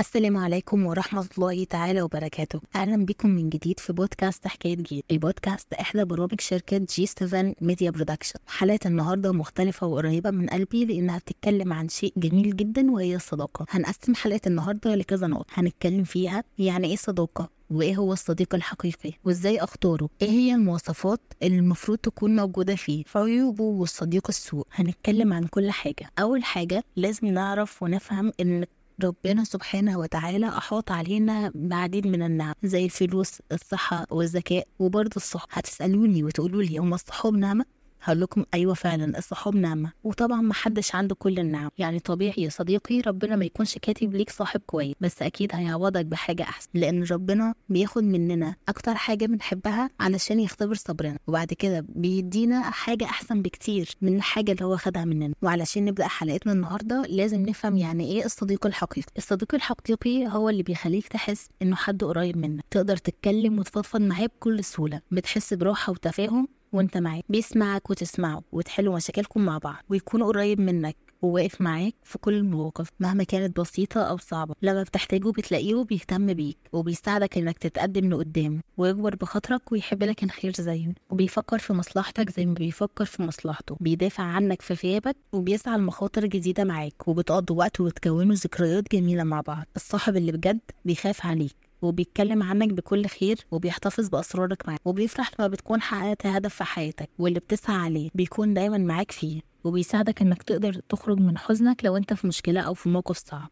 السلام عليكم ورحمة الله تعالى وبركاته. أهلا بكم من جديد في بودكاست حكاية جيل البودكاست إحدى برامج شركة G 7 Media Production حلقة النهاردة مختلفة وقريبة من قلبي لأنها بتتكلم عن شيء جميل جدا وهي الصداقة. هنقسم حلقة النهاردة لكذا نقطة. هنتكلم فيها يعني إيه صداقة وإيه هو الصديق الحقيقي وإزاي أختاره. إيه هي المواصفات اللي المفروض تكون موجودة فيه. عيوبه والصديق السوء. هنتكلم عن كل حاجة. أول حاجة لازم نعرف ونفهم إن ربنا سبحانه وتعالى أحاط علينا بعديد من النعم زي الفلوس الصحة والذكاء وبرضه الصحة. هتسألوني وتقولوا لي هم الصحاب نعمة؟ هقول لكم أيوه فعلا الصحاب نعمه وطبعا ما حدش عنده كل النعم. يعني طبيعي يا صديقي ربنا ما يكونش كاتب ليك صاحب كويس. بس أكيد هيعوضك بحاجة أحسن. لأن ربنا بياخد مننا أكتر حاجة بنحبها علشان يختبر صبرنا. وبعد كده بيدينا حاجة أحسن بكتير من الحاجة اللي هو خدها مننا. وعلشان نبدأ حلقتنا النهارده لازم نفهم يعني إيه الصديق الحقيقي. الصديق الحقيقي هو اللي بيخليك تحس إنه حد قريب منك. تقدر تتكلم وتفضفض معاه بكل سهولة. بتحس براحة وتفاهم وانت معاه بيسمعك وتسمعه وتحلوا مشاكلكم مع بعض ويكون قريب منك وواقف معاك في كل المواقف مهما كانت بسيطة أو صعبة. لما بتحتاجه بتلاقيه بيهتم بيك وبيساعدك إنك تتقدم لقدام ويكبر بخاطرك ويحب لك الخير زيه وبيفكر في مصلحتك زي ما بيفكر في مصلحته. بيدافع عنك في غيابك وبيسعى لمخاطر جديدة معاك وبتقضوا وقت وتكونوا ذكريات جميلة مع بعض. الصاحب اللي بجد بيخاف عليك. وبيتكلم عنك بكل خير وبيحتفظ بأسرارك معاك وبيفرح لما بتكون حققت هدف في حياتك واللي بتسعى عليه بيكون دايما معاك فيه وبيساعدك إنك تقدر تخرج من حزنك لو أنت في مشكلة أو في موقف صعب.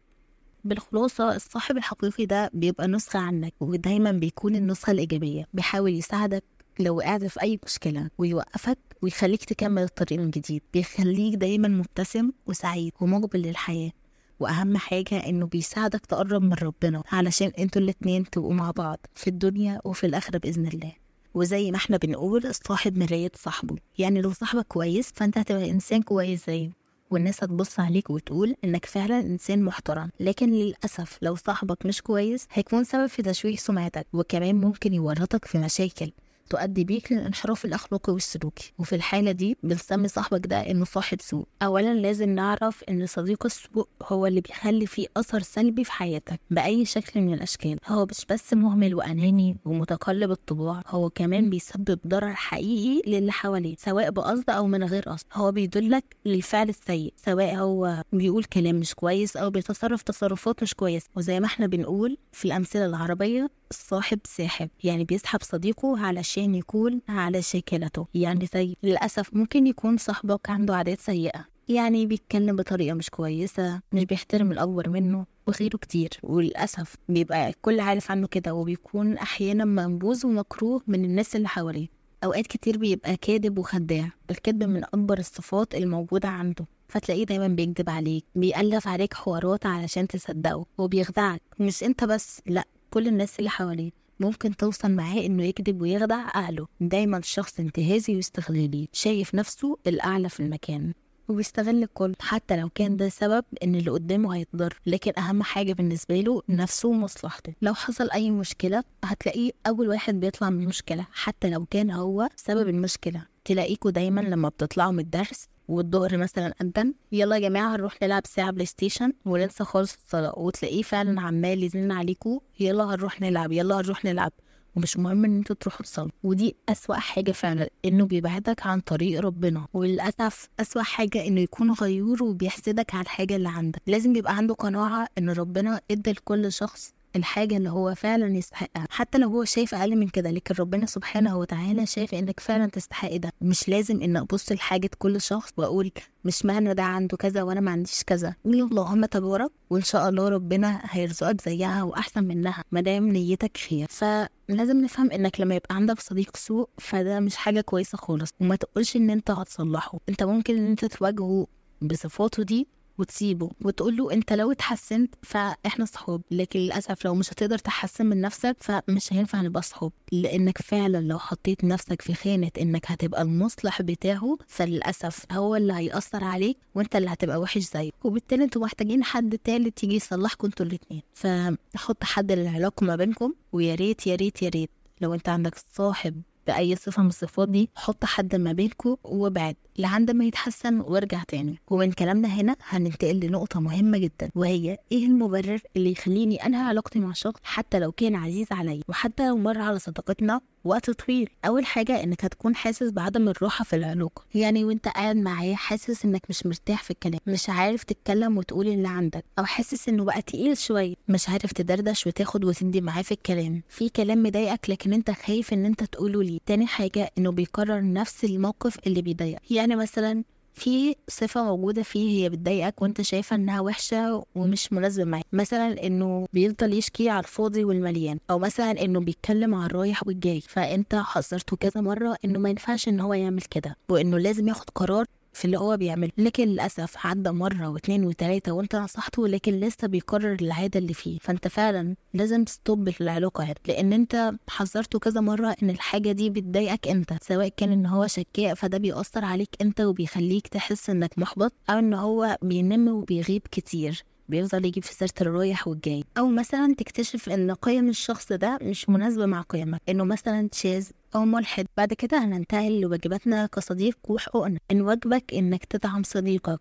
بالخلاصة الصاحب الحقيقي ده بيبقى نسخة عنك ودايما بيكون النسخة الإيجابية. بيحاول يساعدك لو وقعت في أي مشكلة ويوقفك ويخليك تكمل الطريق من جديد. بيخليك دايما مبتسم وسعيد ومقبل للحياة. وأهم حاجة إنه بيساعدك تقرب من ربنا علشان أنتوا الاتنين تبقوا مع بعض في الدنيا وفي الآخرة بإذن الله. وزي ما إحنا بنقول الصاحب مراية صاحبه. يعني لو صاحبك كويس فأنت هتبقى إنسان كويس زيه. والناس هتبص عليك وتقول إنك فعلا إنسان محترم. لكن للأسف لو صاحبك مش كويس هيكون سبب في تشويه سمعتك. وكمان ممكن يورطك في مشاكل. تؤدي بيك للانحراف الأخلاقي والسلوكي. وفي الحالة دي بنسمي صاحبك ده إنه صاحب سوء. أولا لازم نعرف إن صديق السوء هو اللي بيخلي فيه أثر سلبي في حياتك بأي شكل من الأشكال. هو مش بس مهمل وأناني ومتقلب الطباع هو كمان بيسبب ضرر حقيقي للي حواليه سواء بقصد أو من غير قصد. هو بيدلك للفعل السيء سواء هو بيقول كلام مش كويس أو بيتصرف تصرفات مش كويسة. وزي ما إحنا بنقول في الأمثلة العربية الصاحب ساحب يعني بيسحب صديقه علشان يكون على شكلته يعني زي للأسف ممكن يكون صاحبك عنده عادات سيئة. يعني بيتكلم بطريقة مش كويسة مش بيحترم الأكبر منه وغيره كتير. وللأسف بيبقى الكل عارف عنه كده وبيكون أحيانا منبوذ ومكروه من الناس اللي حواليه. أوقات كتير بيبقى كاذب وخداع. الكذب من أكبر الصفات الموجودة عنده. فتلاقيه دايما بيكذب عليك بيألف عليك حوارات علشان تصدقه. وبيخدعك مش أنت بس لأ. كل الناس اللي حواليه. ممكن توصل معاه إنه يكذب ويخدع أهله. دايما شخص انتهازي واستغلالي. شايف نفسه الأعلى في المكان. وبيستغل الكل. حتى لو كان ده سبب إن اللي قدامه هيتضر. لكن أهم حاجة بالنسبة له نفسه ومصلحته. لو حصل أي مشكلة هتلاقيه أول واحد بيطلع من المشكلة. حتى لو كان هو سبب المشكلة. تلاقيكوا دايما لما بتطلعوا من الدرس والظهر مثلا أذن يلا يا جماعة هنروح نلعب ساعة PlayStation وننسى خالص الصلاة وتلاقيه فعلا عمال يزن عليكوا يلا هنروح نلعب يلا هنروح نلعب. ومش مهم إن أنتوا تروحوا تصلوا. ودي أسوأ حاجة فعلا إنه بيبعدك عن طريق ربنا. وللأسف أسوأ حاجة إنه يكون غيور وبيحسدك على الحاجة اللي عندك. لازم يبقى عنده قناعة إن ربنا إدى لكل شخص الحاجة اللي هو فعلا يستحقها. حتى لو هو شايف أقل من كده لكن ربنا سبحانه وتعالى شايف إنك فعلا تستحق ده. مش لازم إن أبص لحاجة كل شخص وأقول مش معنى ده عنده كذا وأنا ما عنديش كذا. قول اللهم تبارك وإن شاء الله ربنا هيرزقك زيها وأحسن منها ما دام نيتك خير. فلازم نفهم إنك لما يبقى عندك صديق سوء فده مش حاجة كويسة خالص. وما تقولش إن أنت هتصلحه. أنت ممكن إن أنت تواجهه بصفاته دي وتسيبه وتقول له انت لو اتحسنت فاحنا صحاب لكن للأسف لو مش هتقدر تحسن من نفسك فمش هينفع نبقى صحاب لأنك فعلا لو حطيت نفسك في خانة إنك هتبقى المصلح بتاعه فللأسف هو اللي هيأثر عليك وأنت اللي هتبقى وحش زيه وبالتالي أنتوا محتاجين حد تالت يجي يصلحكم أنتوا الاتنين. فحط حد للعلاقة ما بينكم ويا ريت يا ريت يا ريت لو انت عندك صاحب بأي صفة من الصفات دي حط حد ما بينكم وابعد لعند ما يتحسن وارجع تاني. ومن كلامنا هنا هننتقل لنقطة مهمة جدا وهي إيه المبرر اللي يخليني أنهي علاقتي مع شخص حتى لو كان عزيز عليا؟ وحتى لو مر على صداقتنا وقت طويل. أول حاجة إنك هتكون حاسس بعدم الراحة في العلاقة. يعني وأنت قاعد معاه حاسس إنك مش مرتاح في الكلام مش عارف تتكلم وتقول اللي عندك أو حاسس إنه بقى تقيل شوية. مش عارف تدردش وتاخد وتندي معاه في الكلام. في كلام مضايقك لكن أنت خايف إن أنت تقوله ليه. تاني حاجة إنه بيكرر نفس الموقف اللي بيضايقك. يعني مثلا في صفة موجودة فيه هي بتضايقك وأنت شايفة إنها وحشة ومش مناسبة معاك. مثلا إنه بيفضل يشكي على الفاضي والمليان. أو مثلا إنه بيتكلم على الرايح والجاي. فأنت حذرته كذا مرة إنه ما ينفعش إن هو يعمل كده. وإنه لازم ياخد قرار في اللي هو بيعمله. لكن للأسف عدى مرة واتنين وتلاتة وانت نصحته لكن لسه بيكرر العادة اللي فيه. فانت فعلا لازم تستوب العلاقة هنا لأن انت حذرته كذا مرة إن الحاجة دي بتضايقك انت سواء كان إن هو شكاء فده بيأثر عليك انت وبيخليك تحس إنك محبط أو إن هو بينم وبيغيب كتير. بيفضل يجيب في سيرة الرايح والجاي. أو مثلا تكتشف إن قيم الشخص ده مش مناسبة مع قيمك. إنه مثلا شاذ أو ملحد. بعد كده هننتقل لواجباتنا كصديق وحقوقنا. إن واجبك إنك تدعم صديقك.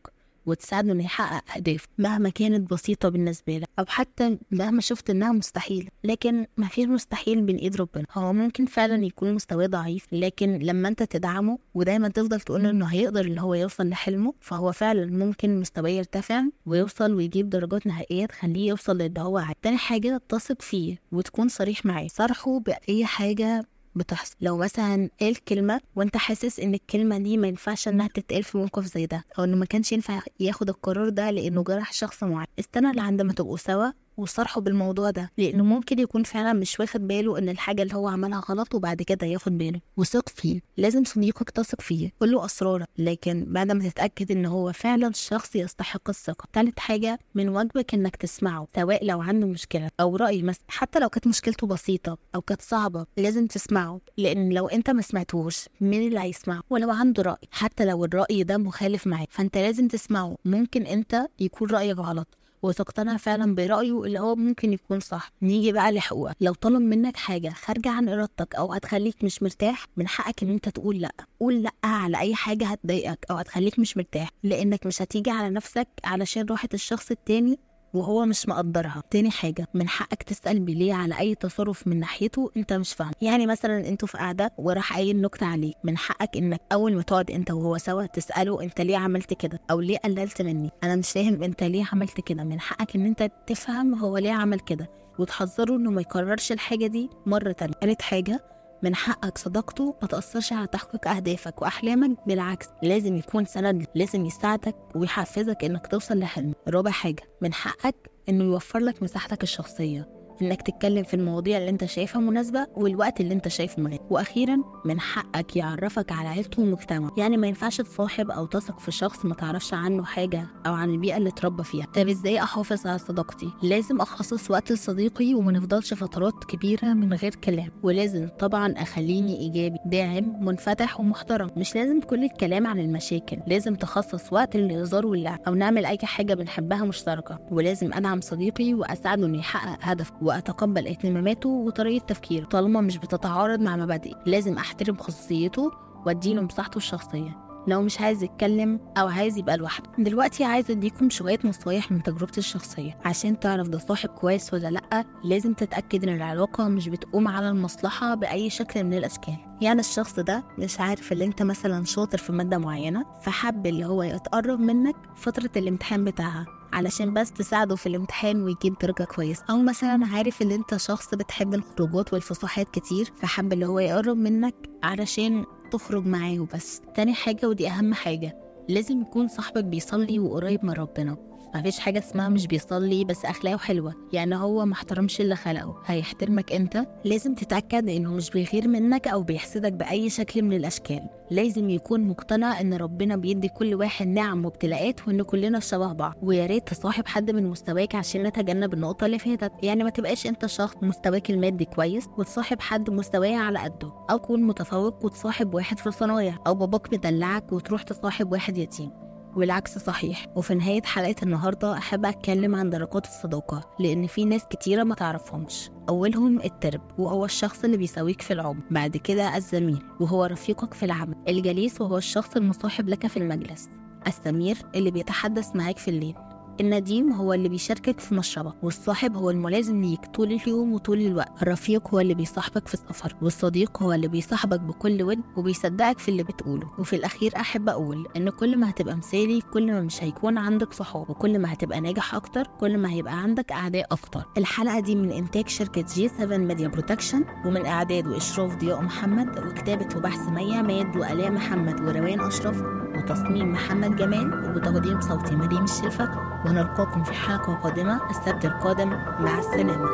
وتساعده إنه يحقق اهدافه مهما كانت بسيطة بالنسبة لك أو حتى مهما شفت إنها مستحيله لكن ما فيش مستحيل بين إيد ربنا. هو ممكن فعلا يكون مستواه ضعيف لكن لما أنت تدعمه ودايما تفضل تقول إنه هيقدر اللي هو يوصل لحلمه فهو فعلا ممكن مستواه يرتفع ويوصل ويجيب درجات نهائية تخليه يوصل للي هو عايز تاني حاجة تثق فيه وتكون صريح معاه. صرحه بأي حاجة بتحصل. لو مثلا قال كلمة وانت حاسس إن الكلمة دي ما ينفعش إنها تتقال في موقف زي ده أو إنه ما كانش ينفع ياخد القرار ده لأنه جرح شخص معين استنى لعند ما تبقوا سوا. وصرحه بالموضوع ده لأنه ممكن يكون فعلا مش واخد باله إن الحاجة اللي هو عملها غلط وبعد كده ياخد باله. وثق فيه لازم صديقك تثق فيه قول له اسرارك لكن بعد ما تتأكد إن هو فعلا شخص يستحق الثقة. تالت حاجة من واجبك إنك تسمعه سواء لو عنده مشكلة أو رأي مثلا. حتى لو كانت مشكلته بسيطة أو كانت صعبة لازم تسمعه. لأن لو أنت ما سمعتوش مين اللي هيسمعه؟ ولو عنده رأي حتى لو الرأي ده مخالف معاك. فأنت لازم تسمعه. ممكن أنت يكون رأيك غلط. وتقتنع فعلا برأيه اللي هو ممكن يكون صح. نيجي بقى لحقوقك. لو طلب منك حاجة خارجة عن إرادتك أو هتخليك مش مرتاح من حقك إن أنت تقول لأ. قول لأ على أي حاجة هتضايقك أو هتخليك مش مرتاح لأنك مش هتيجي على نفسك علشان راحة الشخص التاني وهو مش مقدرها. تاني حاجة من حقك تسأل بليه على أي تصرف من ناحيته أنت مش فاهم يعني مثلا أنتوا في قعدة وراح قايل نكتة عليك. من حقك إنك أول ما تقعد أنت وهو سوا تسأله أنت ليه عملت كده؟ أو ليه قللت مني؟ أنا مش فاهم أنت ليه عملت كده. من حقك إن أنت تفهم هو ليه عمل كده. وتحذره إنه ما يكررش الحاجة دي مرة تانية. تالت حاجة من حقك صداقته ما تأثرش على تحقيق أهدافك وأحلامك بالعكس لازم يكون سند لازم يساعدك ويحفزك إنك توصل لحلمك رابع حاجة من حقك إنه يوفر لك مساحتك الشخصية. إنك تتكلم في المواضيع اللي أنت شايفها مناسبة والوقت اللي أنت شايفه مناسب. وأخيرا من حقك يعرفك على عيلته ومجتمعه يعني ما ينفعش تصاحب أو تثق في شخص ما تعرفش عنه حاجة أو عن البيئة اللي اتربى فيها. طب إزاي أحافظ على صداقتي؟ لازم أخصص وقت لصديقي وما نفضلش فترات كبيرة من غير كلام. ولازم طبعا أخليني إيجابي داعم منفتح ومحترم. مش لازم كل الكلام عن المشاكل. لازم تخصص وقت للهزار واللعب. أو نعمل أي حاجة بنحبها مشتركة. ولازم أدعم صديقي وأساعده إنه يحقق هدفه. وأتقبل اهتماماته وطريقة تفكيره. طالما مش بتتعارض مع مبادئي لازم أحترم خصوصيته وأديله مساحته الشخصية. لو مش عايز يتكلم أو عايز يبقى لوحده دلوقتي عايزه اديكم شوية نصايح من تجربتي الشخصية. عشان تعرف ده صاحب كويس ولا لأ لازم تتأكد إن العلاقة مش بتقوم على المصلحة بأي شكل من الأشكال. يعني الشخص ده مش عارف اللي أنت مثلا شاطر في مادة معينة فحب اللي هو يتقرب منك فترة الامتحان بتاعها. علشان بس تساعده في الامتحان ويجيب درجة كويسة أو مثلا عارف إن أنت شخص بتحب الخروجات والفسحات كتير فحب اللي هو يقرب منك علشان تخرج معاه وبس. تاني حاجة ودي أهم حاجة لازم يكون صاحبك بيصلي وقريب من ربنا. مفيش حاجة اسمها مش بيصلي بس أخلاقه حلوة. يعني هو ما احترمش اللي خلقه. هيحترمك أنت. لازم تتأكد إنه مش بيغير منك أو بيحسدك بأي شكل من الأشكال. لازم يكون مقتنع إن ربنا بيدي كل واحد نعم وابتلاءات وإن كلنا شبه بعض. ويا ريت تصاحب حد من مستواك عشان نتجنب النقطة اللي فاتت يعني ما تبقاش أنت شخص مستواك المادي كويس وتصاحب حد مستواه على قده. أو تكون متفوق وتصاحب واحد في ثانوية أو باباك مدلعك وتروح تصاحب واحد يتيم. والعكس صحيح. وفي نهاية حلقة النهاردة أحب أتكلم عن درجات الصداقة لأن في ناس كتيرة ما تعرفهمش. أولهم الترب وهو الشخص اللي بيساويك في العمر. بعد كده الزميل وهو رفيقك في العمل. الجليس وهو الشخص المصاحب لك في المجلس. السمير اللي بيتحدث معاك في الليل. النديم هو اللي بيشاركك في مشربك والصاحب هو الملازم ليك طول اليوم وطول الوقت. الرفيق هو اللي بيصاحبك في السفر والصديق هو اللي بيصاحبك بكل ود وبيصدقك في اللي بتقوله. وفي الأخير أحب أقول إن كل ما هتبقى مثالي كل ما مش هيكون عندك صحاب. وكل ما هتبقى ناجح أكتر كل ما هيبقى عندك أعداء أكتر الحلقة دي من إنتاج شركة G 7 Media Production ومن إعداد وإشراف ضياء محمد وكتابة وبحث مي عماد وآلاء محمد وروان أشرف. وتصميم محمد جمال وتقديم صوتي مريم الشرفة ونلقاكم في حلقة قادمة. السبت القادم مع السلامة.